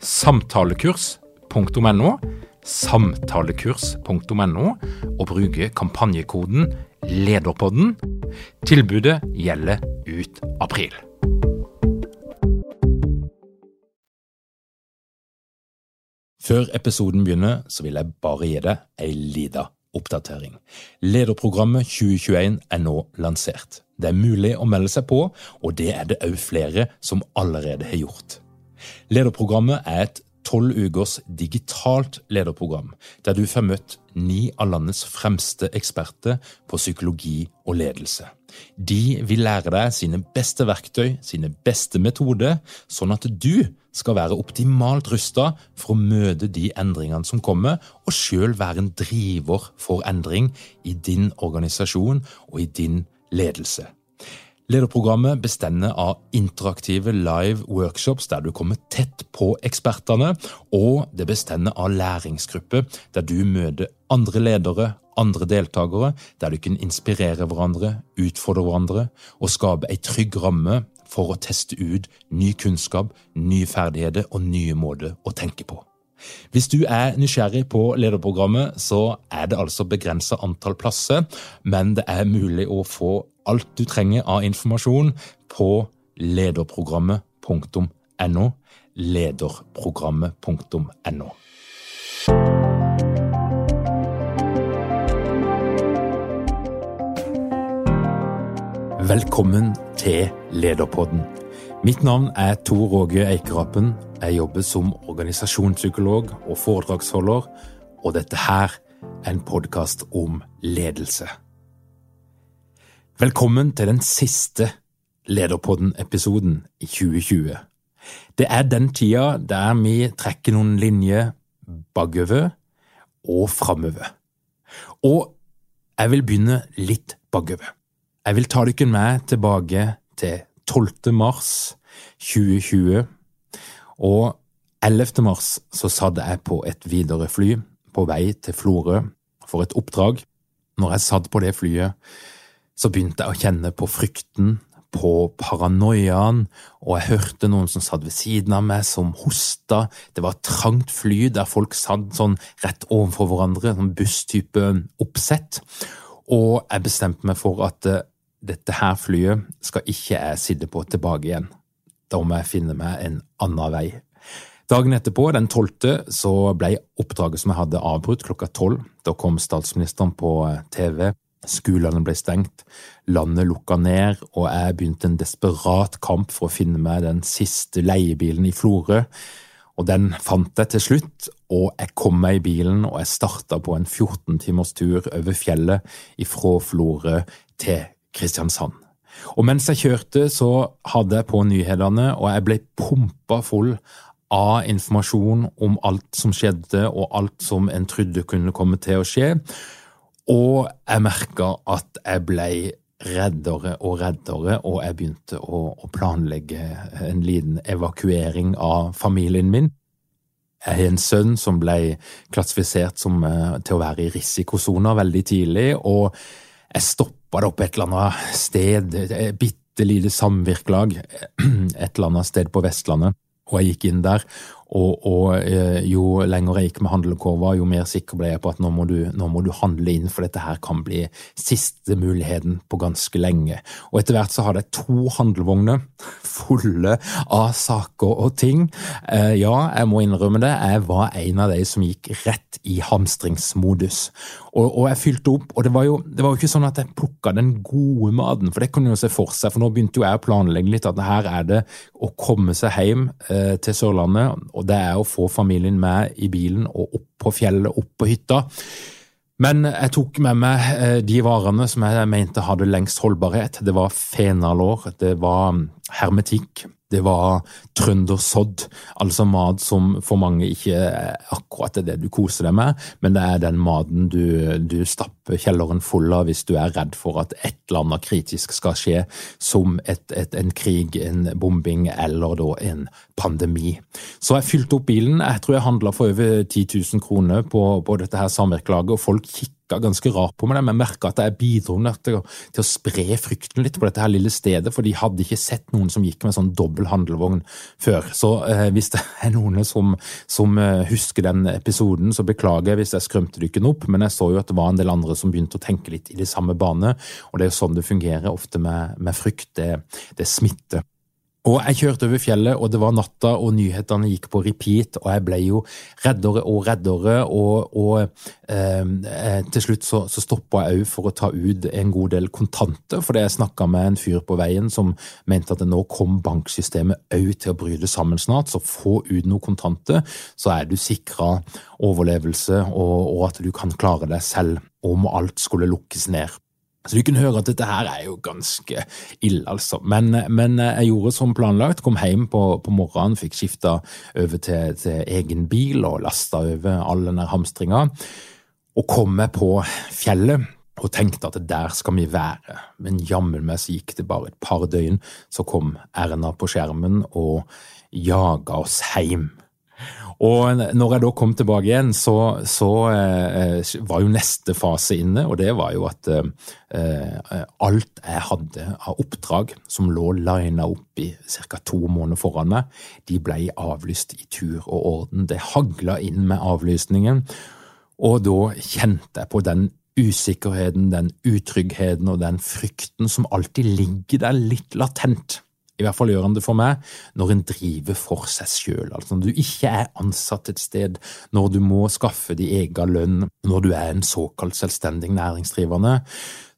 samtalekurs.no, samtalekurs.no, og bruke kampanjekoden LEDERPODDEN. Tilbudet gjelder ut april. Før episoden begynner, så vil jeg bare gi deg ei lita oppdatering. Lederprogrammet 2021 er nå lansert. Det er mulig å melde seg på, og det er det òg flere som allerede har gjort. Lederprogrammet er et tolv ukers digitalt lederprogram, der du får møtt ni av landets fremste eksperter på psykologi og ledelse. De vil lære deg sine beste verktøy, sine beste metoder, sånn at du skal være optimalt rusta for å møte de endringene som kommer, og sjøl være en driver for endring i din organisasjon og i din ledelse. Lederprogrammet bestender av interaktive live workshops der du kommer tett på ekspertene, og det bestender av læringsgrupper der du møter andre ledere, andre deltakere, der du kan inspirere hverandre, utfordre hverandre og skape ei trygg ramme for å teste ut ny kunnskap, nye ferdigheter og nye måter å tenke på. Hvis du er nysgjerrig på lederprogrammet, så er det altså begrensa antall plasser, men det er mulig å få alt du trenger av informasjon på lederprogrammet.no. Lederprogrammet.no. Velkommen til Lederpodden. Mitt navn er Tor Åge Eikerapen. Jeg jobber som organisasjonspsykolog og foredragsholder, og dette her er en podkast om ledelse. Velkommen til den siste Lederpodden-episoden i 2020. Det er den tida der vi trekker noen linjer bakover og framover. Og jeg vil begynne litt bakover. Jeg vil ta dere med tilbake til 12. mars 2020. Og 11. mars så satt jeg på et Widerøe-fly på vei til Florø for et oppdrag. Når jeg satt på det flyet, så begynte jeg å kjenne på frykten, på paranoiaen, og jeg hørte noen som satt ved siden av meg, som hosta. Det var et trangt fly der folk satt sånn rett overfor hverandre, sånn busstype oppsett. Og jeg bestemte meg for at eh, dette her flyet skal ikke jeg sitte på tilbake igjen. Da må jeg finne meg en annen vei. Dagen etterpå, den 12., så ble oppdraget som jeg hadde, avbrutt klokka tolv. Da kom statsministeren på eh, TV. Skolene ble stengt, landet lukka ned, og jeg begynte en desperat kamp for å finne meg den siste leiebilen i Florø. Og den fant jeg til slutt, og jeg kom meg i bilen, og jeg starta på en 14 timers tur over fjellet ifra Florø til Kristiansand. Og mens jeg kjørte, så hadde jeg på nyhetene, og jeg ble pumpa full av informasjon om alt som skjedde, og alt som en trodde kunne komme til å skje. Og jeg merka at jeg ble reddere og reddere, og jeg begynte å, å planlegge en liten evakuering av familien min. Jeg har en sønn som ble klassifisert som, eh, til å være i risikosona veldig tidlig, og jeg stoppa det opp et eller annet sted, et bitte lite samvirkelag et eller annet sted på Vestlandet, og jeg gikk inn der, Og, og eh, jo lenger jeg gikk med handlekurva, jo mer sikker ble jeg på at nå må, du, nå må du handle inn, for dette her kan bli siste muligheten på ganske lenge. Og etter hvert så hadde jeg to handlevogner fulle av saker og ting. Eh, ja, jeg må innrømme det, jeg var en av de som gikk rett i hamstringsmodus. Og, og jeg fylte opp, og det var, jo, det var jo ikke sånn at jeg plukka den gode maten, for det kunne jo se for seg, for nå begynte jo jeg å planlegge litt at her er det å komme seg hjem eh, til Sørlandet, og det er å få familien med i bilen og opp på fjellet, opp på hytta. Men jeg tok med meg eh, de varene som jeg mente hadde lengst holdbarhet. Det var fenalår, det var hermetikk, det var trøndersodd, altså mat som for mange ikke er akkurat det du koser deg med, men det er den maten du, du stapper kjelleren full av hvis du er redd for at et eller annet kritisk skal skje, som et, et, en krig, en bombing eller da en pandemi. Så jeg fylte opp bilen. Jeg tror jeg handla for over 10 000 kroner på, på dette her samvirkelaget, og folk kikker ganske rart på meg, men jeg merka at jeg bidro til, til, å spre frykten litt på dette her lille stedet, for de hadde ikke sett noen som gikk med sånn dobbel handlevogn før. Så eh, hvis det er noen som, som eh, husker den episoden, så beklager jeg hvis jeg skrømte dykken opp, men jeg så jo at det var en del andre som begynte å tenke litt i de samme bane, og det er jo sånn det fungerer ofte med, med frykt. Det, det smitter. Og jeg kjørte over fjellet, og det var natta, og nyhetene gikk på repeat, og jeg ble jo reddere og reddere, og, og eh, til slutt så, så stoppa jeg òg for å ta ut en god del kontanter, fordi jeg snakka med en fyr på veien som mente at nå kom banksystemet òg til å bryte sammen snart, så få ut noe kontanter, så er du sikra overlevelse, og, og at du kan klare deg selv om alt skulle lukkes ned. Så du kunne høre at dette her er jo ganske ille, altså. Men, men jeg gjorde som planlagt, kom hjem på, på morgenen, fikk skifta over til, til, egen bil og lasta over all den hamstringa, og kom meg på fjellet og tenkte at der skal vi være. Men jammen meg så gikk det bare et par døgn, så kom Erna på skjermen og jaga oss hjem. Og når jeg da kom tilbake igjen, så, så eh, var jo neste fase inne, og det var jo at eh, alt jeg hadde av oppdrag som lå lina opp i ca. to måneder foran meg, de ble avlyst i tur og orden. Det hagla inn med avlysningen, og da kjente jeg på den usikkerheten, den utryggheten og den frykten som alltid ligger der litt latent i hvert fall gjør han det for meg, når en driver for seg sjøl. Altså når du ikke er ansatt et sted, når du må skaffe din egen lønn, når du er en såkalt selvstendig næringsdrivende,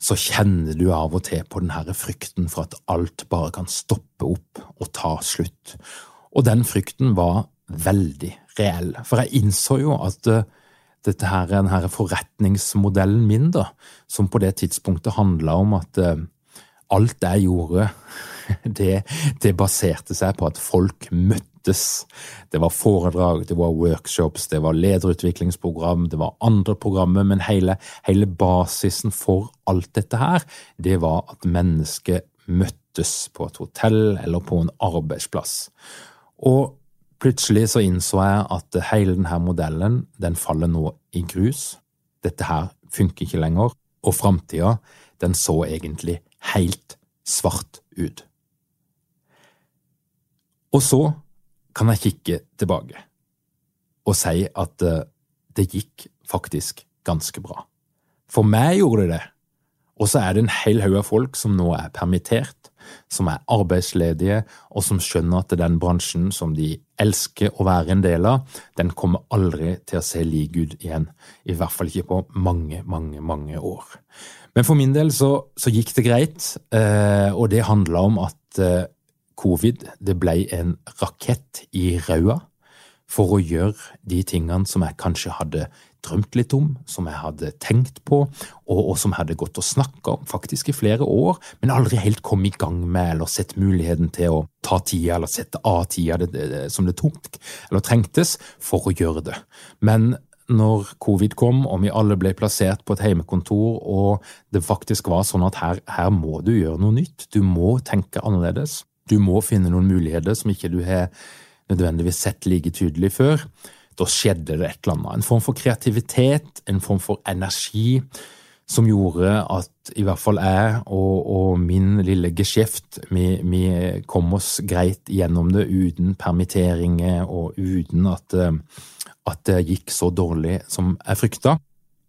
så kjenner du av og til på denne frykten for at alt bare kan stoppe opp og ta slutt. Og den frykten var veldig reell, for jeg innså jo at uh, dette her, denne forretningsmodellen min, da, som på det tidspunktet handla om at uh, alt jeg gjorde det, det baserte seg på at folk møttes. Det var foredrag, det var workshops, det var lederutviklingsprogram, det var andre programmer, men hele, hele basisen for alt dette her, det var at mennesket møttes på et hotell eller på en arbeidsplass. Og plutselig så innså jeg at hele denne modellen, den faller nå i grus. Dette her funker ikke lenger, og framtida, den så egentlig helt svart ut. Og så kan jeg kikke tilbake og si at eh, det gikk faktisk ganske bra. For meg gjorde det det. Og så er det en hel haug av folk som nå er permittert, som er arbeidsledige, og som skjønner at den bransjen som de elsker å være en del av, den kommer aldri til å se lik ut igjen. I hvert fall ikke på mange, mange, mange år. Men for min del så, så gikk det greit, eh, og det handla om at eh, covid det ble en rakett i ræva for å gjøre de tingene som jeg kanskje hadde drømt litt om, som jeg hadde tenkt på, og, og som jeg hadde gått og snakka om faktisk i flere år, men aldri helt kom i gang med eller sett muligheten til å ta tida eller sette av tida det, det, som det tok eller trengtes for å gjøre det. Men når covid kom og vi alle ble plassert på et heimekontor og det faktisk var sånn at her, her må du gjøre noe nytt, du må tenke annerledes, du må finne noen muligheter som ikke du har nødvendigvis sett like tydelig før. Da skjedde det et eller annet. En form for kreativitet, en form for energi, som gjorde at i hvert fall jeg og, og min lille geskjeft, vi, vi, kom oss greit gjennom det uten permitteringer og uten at, at det gikk så dårlig som jeg frykta.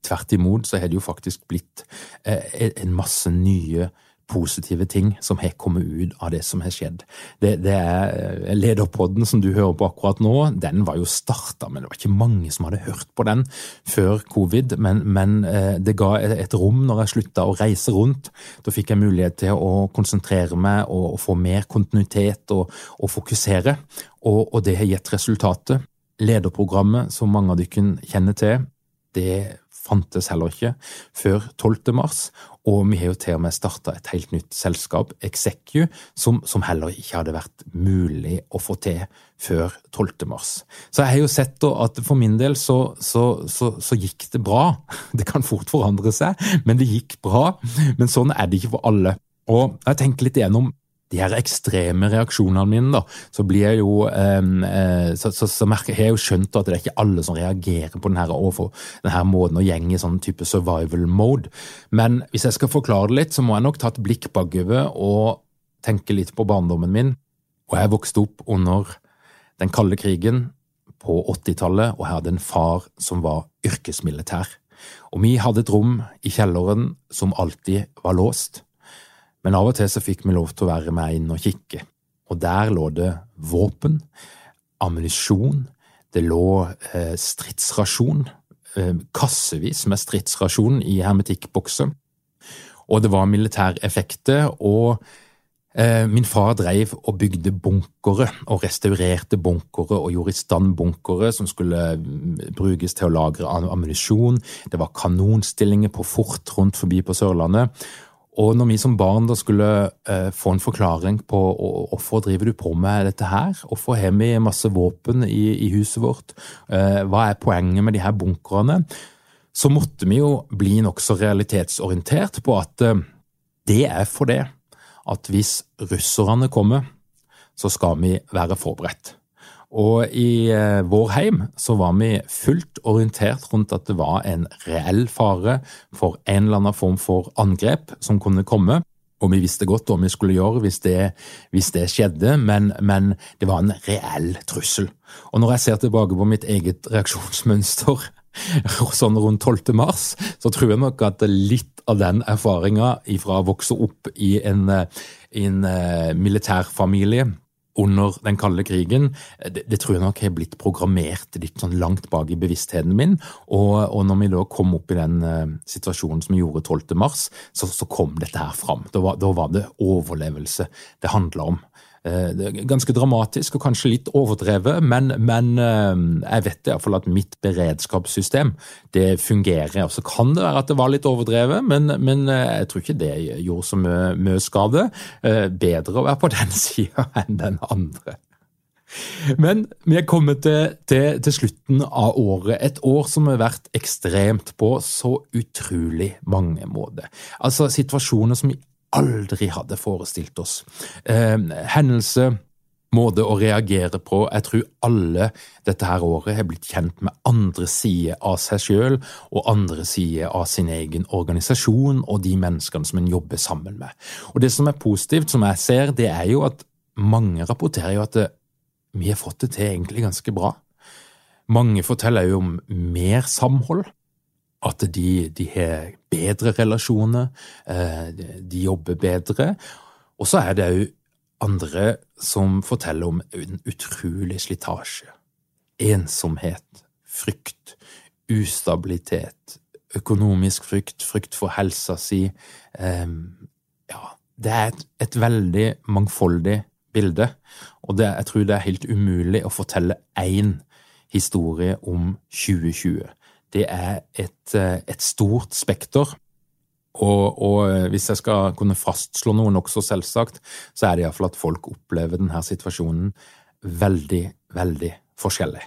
Tvert imot så har det jo faktisk blitt eh, en masse nye positive ting som har kommet ut av det som har skjedd. Det, det er eh, Lederpodden som du hører på akkurat nå, den var jo starta, men det var ikke mange som hadde hørt på den før covid. Men, men eh, det ga et rom når jeg slutta å reise rundt. Da fikk jeg mulighet til å konsentrere meg og, og få mer kontinuitet og, og fokusere, og, og det har gitt resultatet. Lederprogrammet, som mange av dere kjenner til, det fantes heller ikke før 12. mars, og vi har jo til og med starta et helt nytt selskap, Execu, som, som, heller ikke hadde vært mulig å få til før 12. mars. Så jeg har jo sett at for min del så, så, så, så gikk det bra. Det kan fort forandre seg, men det gikk bra. Men sånn er det ikke for alle. Og jeg tenker litt igjennom de her ekstreme reaksjonene mine, da, så blir jeg jo eh, så, så, så merker, jeg jo skjønt at det er ikke alle som reagerer på denne, overfor, denne måten å gjenge i sånn type survival mode. Men hvis jeg skal forklare det litt, så må jeg nok ta et blikk bakover og tenke litt på barndommen min. Og jeg vokste opp under den kalde krigen på 80-tallet, og jeg hadde en far som var yrkesmilitær. Og vi hadde et rom i kjelleren som alltid var låst. Men av og til så fikk vi lov til å være med inn og kikke, og der lå det våpen, ammunisjon, det lå eh, stridsrasjon, eh, kassevis med stridsrasjon i hermetikkbokser, og det var militæreffekter, og eh, min far dreiv og bygde bunkere og restaurerte bunkere og gjorde i stand bunkere som skulle mm, brukes til å lagre ammunisjon, det var kanonstillinger på fort rundt forbi på Sørlandet, og når vi som barn da skulle eh, få en forklaring på hvorfor driver du på med dette her, hvorfor har vi masse våpen i, i huset vårt, eh, hva er poenget med de her bunkerne, så måtte vi jo bli nokså realitetsorientert på at eh, det er for det at hvis russerne kommer, så skal vi være forberedt. Og i eh, vår heim så var vi fullt orientert rundt at det var en reell fare for en eller annen form for angrep som kunne komme. Og vi visste godt hva vi skulle gjøre hvis det, hvis det skjedde, men, men, det var en reell trussel. Og når jeg ser tilbake på mitt eget reaksjonsmønster sånn rundt 12. mars, så tror jeg nok at litt av den erfaringa fra å vokse opp i en, i en uh, militærfamilie under den kalde krigen, det, det, tror jeg nok har blitt programmert litt sånn langt bak i bevisstheten min. Og, og når vi da kom opp i den uh, situasjonen som vi gjorde 12. mars, så, så kom dette her fram. Da var, da var det overlevelse det handla om. Eh, ganske dramatisk og kanskje litt overdrevet, men, men eh, jeg vet iallfall at mitt beredskapssystem det fungerer. Så kan det være at det var litt overdrevet, men, men eh, jeg tror ikke det gjorde så mye skade. Bedre å være på den sida enn den andre. Men vi er kommet til, til, til, slutten av året, et år som har vært ekstremt på så utrolig mange måter. Altså situasjoner som vi aldri hadde forestilt oss. Eh, hendelse, måte å reagere på. Jeg tror alle dette her året har blitt kjent med andre sider av seg sjøl og andre sider av sin egen organisasjon og de menneskene som en jobber sammen med. Og Det som er positivt, som jeg ser, det er jo at mange rapporterer jo at det, vi har fått det til egentlig ganske bra. Mange forteller jo om mer samhold at de, de har bedre relasjoner, eh, de jobber bedre. Og så er det òg andre som forteller om en utrolig slitasje. Ensomhet, frykt, ustabilitet, økonomisk frykt, frykt for helsa si. Ja, det er et, et veldig mangfoldig bilde, og det, jeg tror det er helt umulig å fortelle én historie om 2020 det er et, eh, et stort spekter. Og, og, eh, hvis jeg skal kunne fastslå noe nokså selvsagt, så er det iallfall at folk opplever denne situasjonen veldig, veldig forskjellig.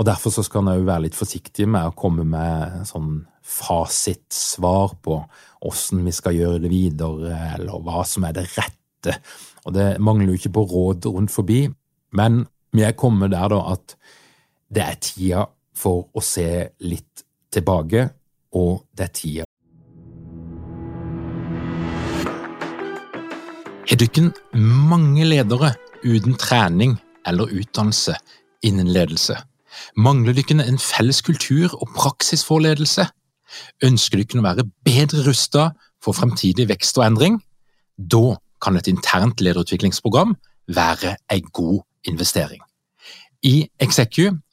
Og derfor så skal en òg være litt forsiktig med å komme med sånn fasitsvar på åssen vi skal gjøre det videre, eller hva som er det rette. Og det mangler jo ikke på råd rundt forbi, men vi er kommet der da at det er tida for å se litt tilbake, og det er tida. Er dykken mange ledere uten trening eller utdannelse innen ledelse? Mangler dykken en felles kultur og praksis for ledelse? Ønsker dykken å være bedre rusta for fremtidig vekst og endring? Da kan et internt lederutviklingsprogram være en god investering. I Execu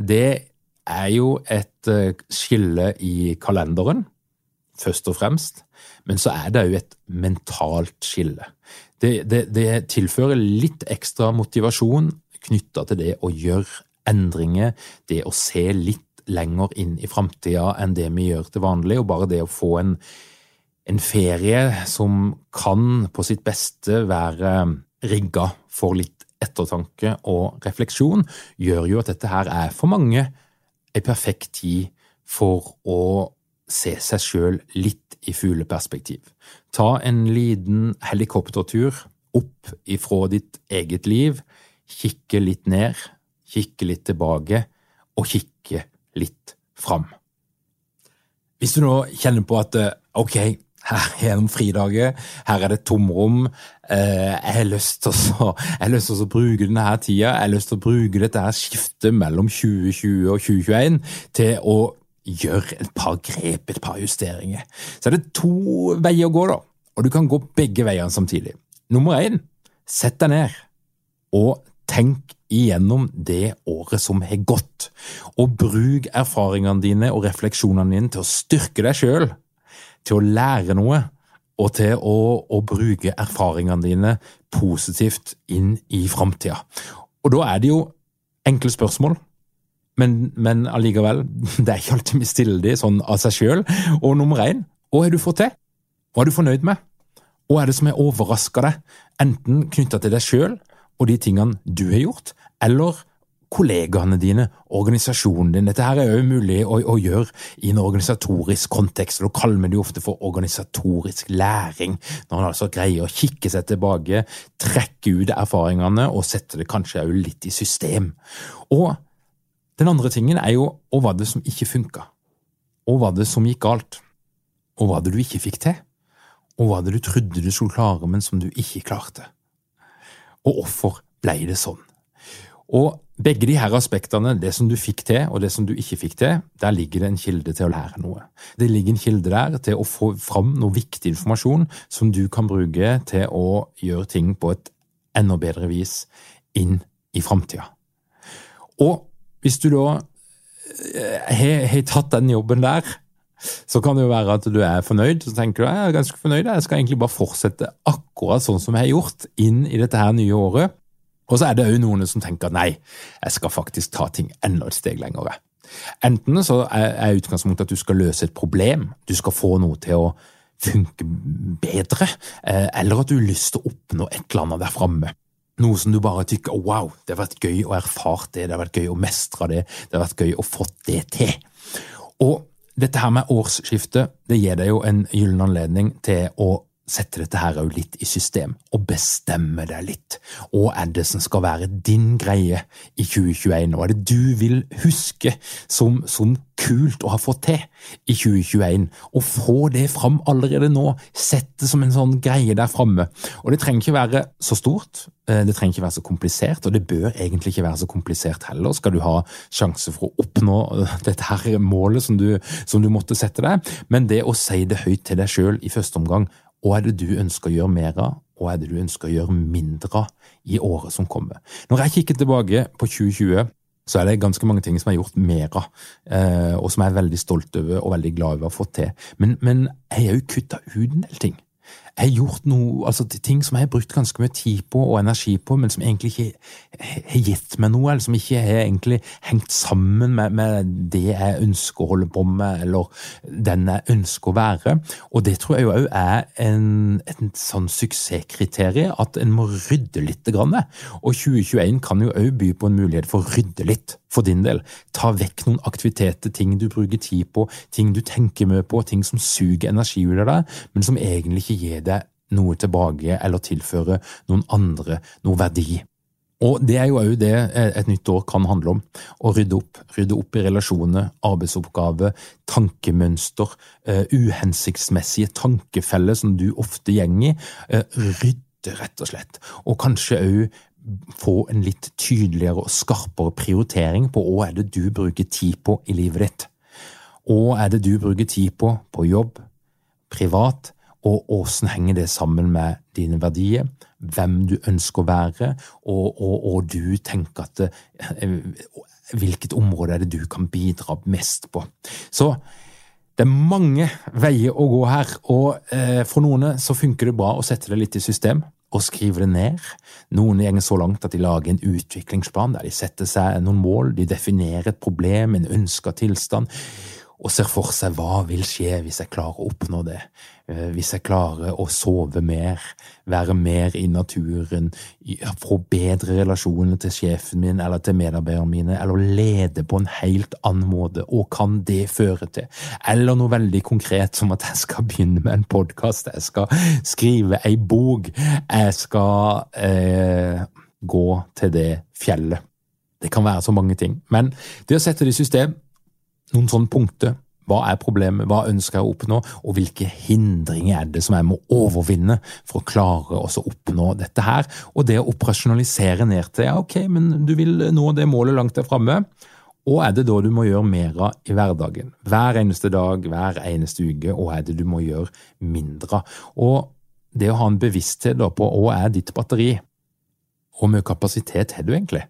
det er jo et eh, skille i kalenderen, først og fremst, men så er det jo et mentalt skille. Det, det, det tilfører litt ekstra motivasjon knytta til det å gjøre endringer, det å se litt lenger inn i framtida enn det vi gjør til vanlig, og bare det å få en, en ferie som kan på sitt beste være rigga for litt ettertanke og refleksjon, gjør jo at dette her er for mange ei perfekt tid for å se seg sjøl litt i fugleperspektiv. Ta en liten helikoptertur opp ifra ditt eget liv, kikke litt ned, kikke litt tilbake og kikke litt fram. Hvis du nå kjenner på at ok, her gjennom fridager, her er det tomrom, eh, jeg har lyst til å, bruke denne tida, jeg har lyst til å bruke dette skiftet mellom 2020 og 2021 til å gjøre et par grep, et par justeringer. Så er det to veier å gå, da, og du kan gå begge veiene samtidig. Nummer én, sett deg ned og tenk igjennom det året som har gått, og bruk erfaringene dine og refleksjonene dine til å styrke deg sjøl, til å lære noe, og til å, å bruke erfaringene dine positivt inn i framtida. Og da er det jo enkle spørsmål men, men allikevel, det er ikke alltid vi stiller de sånn av seg sjøl. Og nummer én, hva har du fått til? Hva er du fornøyd med? Hva er det som har overraska deg, enten knytta til deg sjøl og de tingene du har gjort, eller kollegaene dine, organisasjonen din. Dette her er jo mulig å, å, gjøre i en organisatorisk kontekst, og da kaller vi det ofte for organisatorisk læring, når man altså greier å kikke seg tilbake, trekke ut erfaringene og sette det kanskje òg litt i system. Og den andre tingen er jo hva var det som ikke funka? Hva var det som gikk galt? Hva var det du ikke fikk til? Og hva var det du trodde du skulle klare, men som du ikke klarte? Og hvorfor ble det sånn? Og begge de her aspektene, det som du fikk til og det som du ikke fikk til, der ligger det en kilde til å lære noe. Det ligger en kilde der til å få fram noe viktig informasjon som du kan bruke til å gjøre ting på et enda bedre vis inn i framtida. Og hvis du da eh, har tatt den jobben der, så kan det jo være at du er fornøyd. Så tenker du jeg er ganske fornøyd, jeg skal egentlig bare fortsette akkurat sånn som jeg har gjort, inn i dette her nye året. Og så er det òg noen som tenker nei, jeg skal faktisk ta ting enda et steg lenger. Enten så er utgangspunktet at du skal løse et problem, du skal få noe til å funke bedre, eh, eller at du har lyst til å oppnå et eller annet der framme. Noe som du bare tykker wow, det har vært gøy å erfare det, det har vært gøy å mestre det, det har vært gøy å få det til. Og dette her med årsskiftet det gir deg jo en gyllen anledning til å sette dette her litt i system, og bestemme deg litt. Hva er det som skal være din greie i 2021? Hva er det du vil huske som, som kult å ha fått til i 2021? Og få det fram allerede nå. Sett det som en sånn greie der framme. Og det trenger ikke være så stort, eh, det trenger ikke være så komplisert, og det bør egentlig ikke være så komplisert heller, skal du ha sjanse for å oppnå eh, dette her målet som du, som du måtte sette deg. Men det å si det høyt til deg sjøl i første omgang, hva er det du ønsker å gjøre mer av, hva er det du ønsker å gjøre mindre av i året som kommer? Når jeg kikker tilbake på 2020, så er det ganske mange ting som jeg har gjort mer av, eh, og som jeg er veldig stolt over og veldig glad over å ha fått til. Men, men jeg har jo kutta ut en del ting. Jeg har gjort noe, altså ting som jeg har brukt ganske mye tid på og energi på, men som egentlig ikke har gitt meg noe, eller som ikke har egentlig hengt sammen med, med det jeg ønsker å holde på med, eller den jeg ønsker å være. Og det tror jeg jo òg er en, en sånn suksesskriterium, at en må rydde litt. Grann. Og 2021 kan jo òg by på en mulighet for å rydde litt for din del. Ta vekk noen aktiviteter, ting du bruker tid på, ting du tenker mye på, ting som suger energi ut av deg, men som egentlig ikke gir deg noe tilbake eller tilføre noen andre noe verdi. Og Det er jo òg det et nytt år kan handle om. Å rydde opp. Rydde opp i relasjoner, arbeidsoppgaver, tankemønster, uh, uhensiktsmessige tankefeller som du ofte går i. Uh, rydde, rett og slett. Og kanskje òg få en litt tydeligere og skarpere prioritering på hva er det du bruker tid på i livet ditt. Hva er det du bruker tid på på jobb, privat, og åssen henger det sammen med dine verdier, hvem du ønsker å være, og, og, og du tenker at eh, Hvilket område er det du kan bidra mest på? Så det er mange veier å gå her, og eh, for noen så funker det bra å sette det litt i system og skrive det ned. Noen går så langt at de lager en utviklingsplan der de setter seg noen mål, de definerer et problem, en ønska tilstand, og ser for seg hva vil skje hvis jeg klarer å oppnå det. Eh, hvis jeg klarer å sove mer, være mer i naturen, få bedre relasjoner til sjefen min eller til medarbeiderne mine, eller lede på en helt annen måte, og kan det føre til? Eller noe veldig konkret som at jeg skal begynne med en podkast, jeg skal skrive ei bok, jeg skal eh, gå til det fjellet. Det kan være så mange ting, men det å sette det i system noen sånne punkter. Hva er problemet, hva ønsker jeg å oppnå, og hvilke hindringer er det som jeg må overvinne for å klare å oppnå dette her? Og det å operasjonalisere ned til ja, ok, men du vil nå det målet langt der framme. Og er det da du må gjøre mer av i hverdagen? Hver eneste dag, hver eneste uke, og er det du må gjøre mindre av? Og det å ha en bevissthet på hva er ditt batteri, hvor mye kapasitet har du egentlig?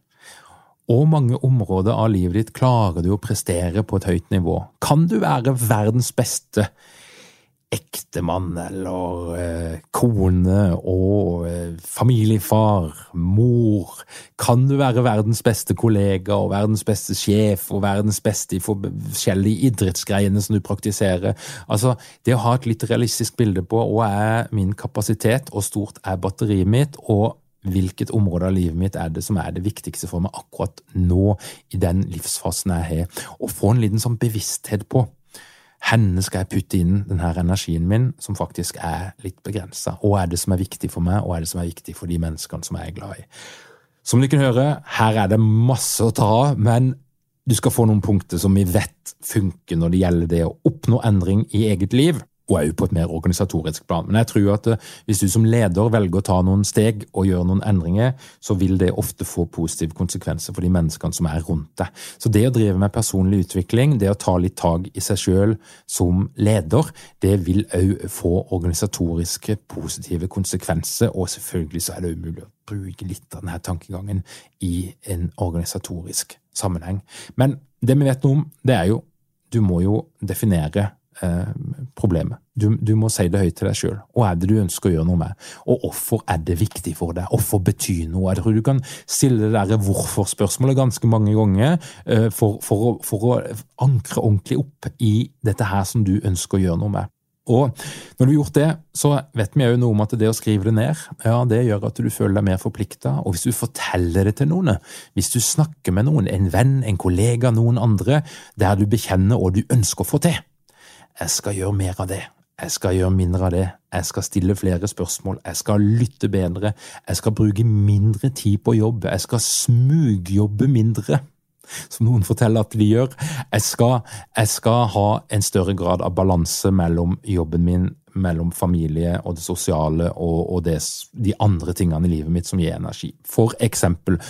Hvor mange områder av livet ditt klarer du å prestere på et høyt nivå? Kan du være verdens beste ektemann eller eh, kone og eh, familiefar, mor? Kan du være verdens beste kollega og verdens beste sjef og verdens beste i forskjellige idrettsgreiene som du praktiserer? Altså, det å ha et litt realistisk bilde på hva er min kapasitet, og stort er batteriet mitt, og hvilket område av livet mitt er det som er det viktigste for meg akkurat nå, i den livsfasen jeg har, og få en liten sånn bevissthet på henne skal jeg putte inn denne energien min, som faktisk er litt begrensa. Hva er det som er viktig for meg, og hva er det som er viktig for de menneskene som jeg er glad i? Som du kan høre, her er det masse å ta av, men du skal få noen punkter som vi vet funker når det gjelder det å oppnå endring i eget liv og òg på et mer organisatorisk plan. Men jeg tror at eh, hvis du som leder velger å ta noen steg og gjøre noen endringer, så vil det ofte få positive konsekvenser for de menneskene som er rundt deg. Så det å drive med personlig utvikling, det å ta litt tak i seg sjøl som leder, det vil òg få organisatoriske positive konsekvenser, og selvfølgelig så er det umulig å bruke litt av denne tankegangen i en organisatorisk sammenheng. Men det vi vet noe om, det er jo du må jo definere eh, problemet. Du, du, må si det høyt til deg sjøl. Hva er det du ønsker å gjøre noe med? Og hvorfor er det viktig for deg? Hvorfor betyr noe? Jeg tror du kan stille det der hvorfor-spørsmålet ganske mange ganger eh, for, for, for, å ankre ordentlig opp i dette her som du ønsker å gjøre noe med. Og når du har gjort det, så vet vi jo noe om at det å skrive det ned, ja, det gjør at du føler deg mer forplikta. Og hvis du forteller det til noen, hvis du snakker med noen, en venn, en kollega, noen andre, der du bekjenner hva du ønsker å få til, jeg skal gjøre mer av det. Jeg skal gjøre mindre av det. Jeg skal stille flere spørsmål. Jeg skal lytte bedre. Jeg skal bruke mindre tid på jobb. Jeg skal smugjobbe mindre, som noen forteller at de gjør. Jeg skal, jeg skal ha en større grad av balanse mellom jobben min, mellom familie og det sosiale og, og det, de andre tingene i livet mitt som gir energi. For eksempel,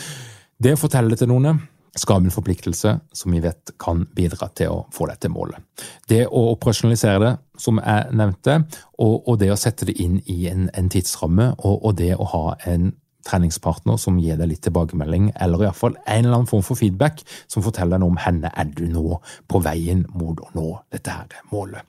det å fortelle til noen skape en forpliktelse som vi vet kan bidra til å få deg til målet. Det å operasjonalisere det, som jeg nevnte, og, og det å sette det inn i en, en tidsramme, og, og, det å ha en treningspartner som gir deg litt tilbakemelding, eller iallfall en eller annen form for feedback som forteller deg noe om henne er du nå på veien mot å nå dette her målet.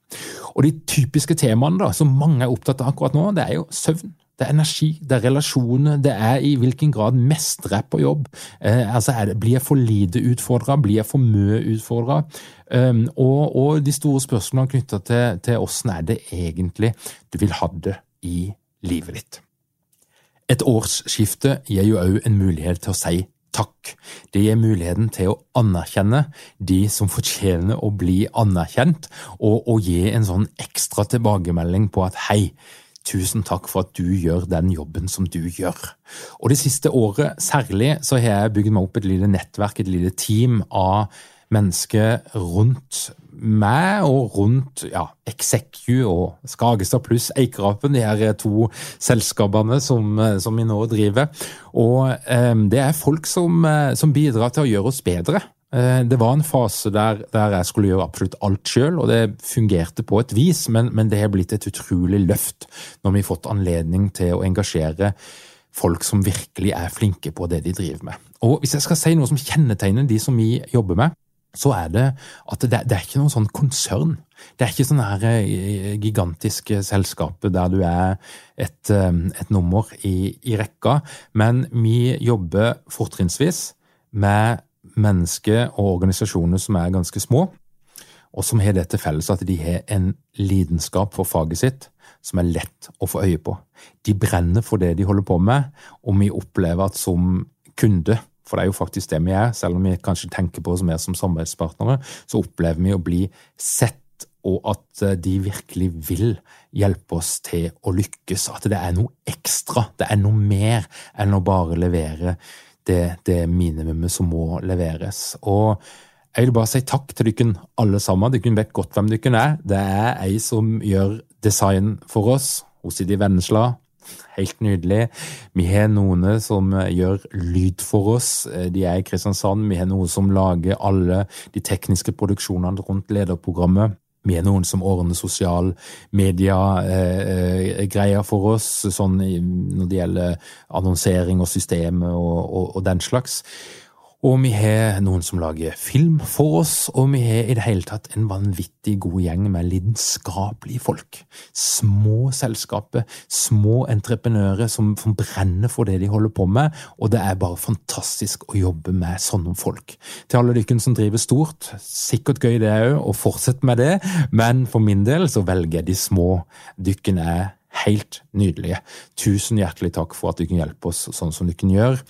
Og De typiske temaene da, som mange er opptatt av akkurat nå, det er jo søvn, det er energi, det er relasjoner, det er i hvilken grad mestrer jeg på jobb. Eh, altså det, Blir jeg for lite utfordra, blir jeg for mye utfordra? Um, og, og, de store spørsmålene knytta til, til åssen er det egentlig du vil ha det i livet ditt. Et årsskifte gir jo òg en mulighet til å si takk. Det gir muligheten til å anerkjenne de som fortjener å bli anerkjent, og, å gi en sånn ekstra tilbakemelding på at hei, tusen takk for at du gjør den jobben som du gjør. Og det siste året særlig så har jeg bygd meg opp et lite nettverk, et lite team av mennesker rundt meg og rundt ja, Execu og Skagestad pluss Eikerapen, de her to selskapene som, som vi nå driver. Og eh, det er folk som, eh, som, bidrar til å gjøre oss bedre. Eh, det var en fase der, der jeg skulle gjøre absolutt alt sjøl, og det fungerte på et vis, men, men det har blitt et utrolig løft når vi har fått anledning til å engasjere folk som virkelig er flinke på det de driver med. Og Hvis jeg skal si noe som kjennetegner de som vi jobber med, så er det at det, det er ikke noe sånn konsern. Det er ikke sånne her eh, gigantiske selskaper der du er et, eh, et nummer i, i, rekka, men vi jobber fortrinnsvis med mennesker og organisasjoner som er ganske små, og som har det til felles at de har en lidenskap for faget sitt som er lett å få øye på. De brenner for det de holder på med, og vi opplever at som kunde for det er jo faktisk det vi er. Selv om vi kanskje tenker på oss mer som samarbeidspartnere, så opplever vi å bli sett, og at eh, de virkelig vil hjelpe oss til å lykkes. At det er noe ekstra, det er noe mer enn å bare levere det, det minimumet som må leveres. Og jeg vil bare si takk til dere alle sammen. Dere vet godt hvem dere er. Det er ei som gjør design for oss. Hun sitter i Vennesla. Helt nydelig. Vi har noen som gjør lyd for oss. De er i Kristiansand. Vi har noen som lager alle de tekniske produksjonene rundt lederprogrammet. Har noen som ordner sosial media-greier eh, for oss, sånn når det gjelder annonsering og systemet og, og, og den slags. Og vi har noen som lager film for oss, og vi har i det hele tatt en vanvittig god gjeng med lidenskapelige folk. Små selskaper, små entreprenører som, brenner for det de holder på med, og det er bare fantastisk å jobbe med sånne folk. Til alle dere som driver stort, sikkert gøy det òg, og fortsett med det, men for min del så velger jeg de små. Dykkene helt nydelige. Tusen hjertelig takk for at dere hjelper oss sånn som dere gjør.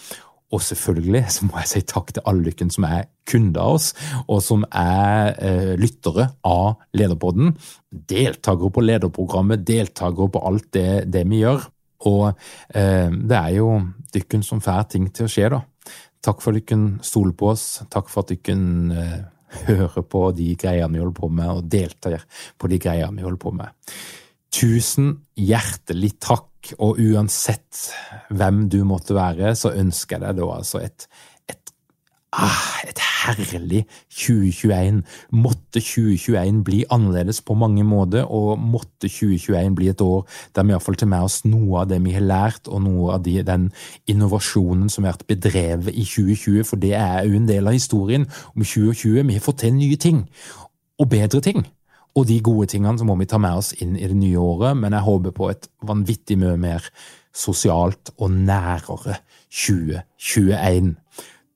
Og selvfølgelig så må jeg si takk til alle dere som er kunder av oss, og som er eh, lyttere av Lederpodden. Deltakere på lederprogrammet, deltakere på alt det, det vi gjør. Og eh, det er jo dere som får ting til å skje, da. Takk for at dere stoler på oss. Takk for at dere eh, hører på de greiene vi holder på med, og deltar på de greiene vi holder på med. Tusen hjertelig takk og uansett hvem du måtte være, så ønsker jeg deg da altså et, et, ah, et herlig 2021. Måtte 2021 bli annerledes på mange måter, og måtte 2021 bli et år der vi iallfall tar med oss noe av det vi har lært, og noe av de, den innovasjonen som har vært bedrevet i 2020, for det er jo en del av historien om 2020. Vi har fått til nye ting, og bedre ting. Og de gode tingene så må vi ta med oss inn i det nye året, men jeg håper på et vanvittig mye mer sosialt og nærere 2021.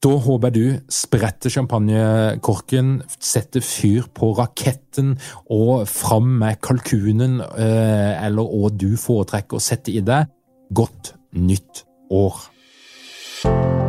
Da håper jeg du spretter champagnekorken, setter fyr på raketten og fram med kalkunen, eh, eller hva du foretrekker å sette i deg. Godt nytt år!